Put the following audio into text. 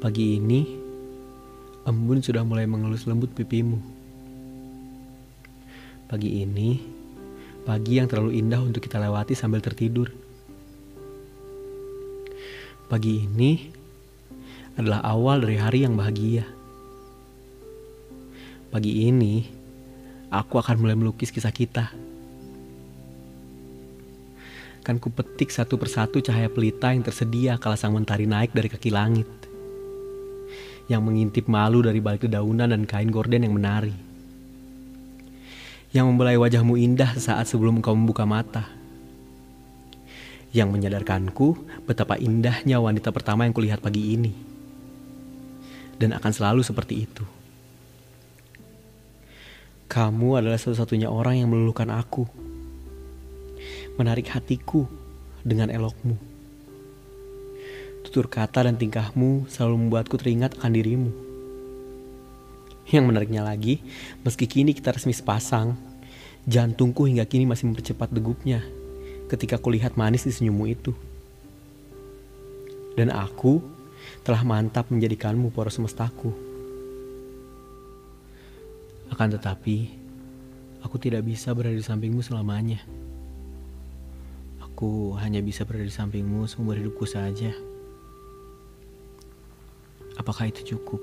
Pagi ini, embun sudah mulai mengelus lembut pipimu. Pagi ini, pagi yang terlalu indah untuk kita lewati sambil tertidur. Pagi ini adalah awal dari hari yang bahagia. Pagi ini, aku akan mulai melukis kisah kita. Kan ku petik satu persatu cahaya pelita yang tersedia kala sang mentari naik dari kaki langit. Yang mengintip malu dari balik dedaunan dan kain gorden yang menari. Yang membelai wajahmu indah sesaat sebelum kau membuka mata. Yang menyadarkanku betapa indahnya wanita pertama yang kulihat pagi ini. Dan akan selalu seperti itu. Kamu adalah satu-satunya orang yang meluluhkan aku menarik hatiku dengan elokmu. Tutur kata dan tingkahmu selalu membuatku teringat akan dirimu. Yang menariknya lagi, meski kini kita resmi sepasang, jantungku hingga kini masih mempercepat degupnya ketika kulihat manis di senyummu itu. Dan aku telah mantap menjadikanmu poros semestaku. Akan tetapi, aku tidak bisa berada di sampingmu selamanya. Aku hanya bisa berada di sampingmu seumur hidupku saja. Apakah itu cukup?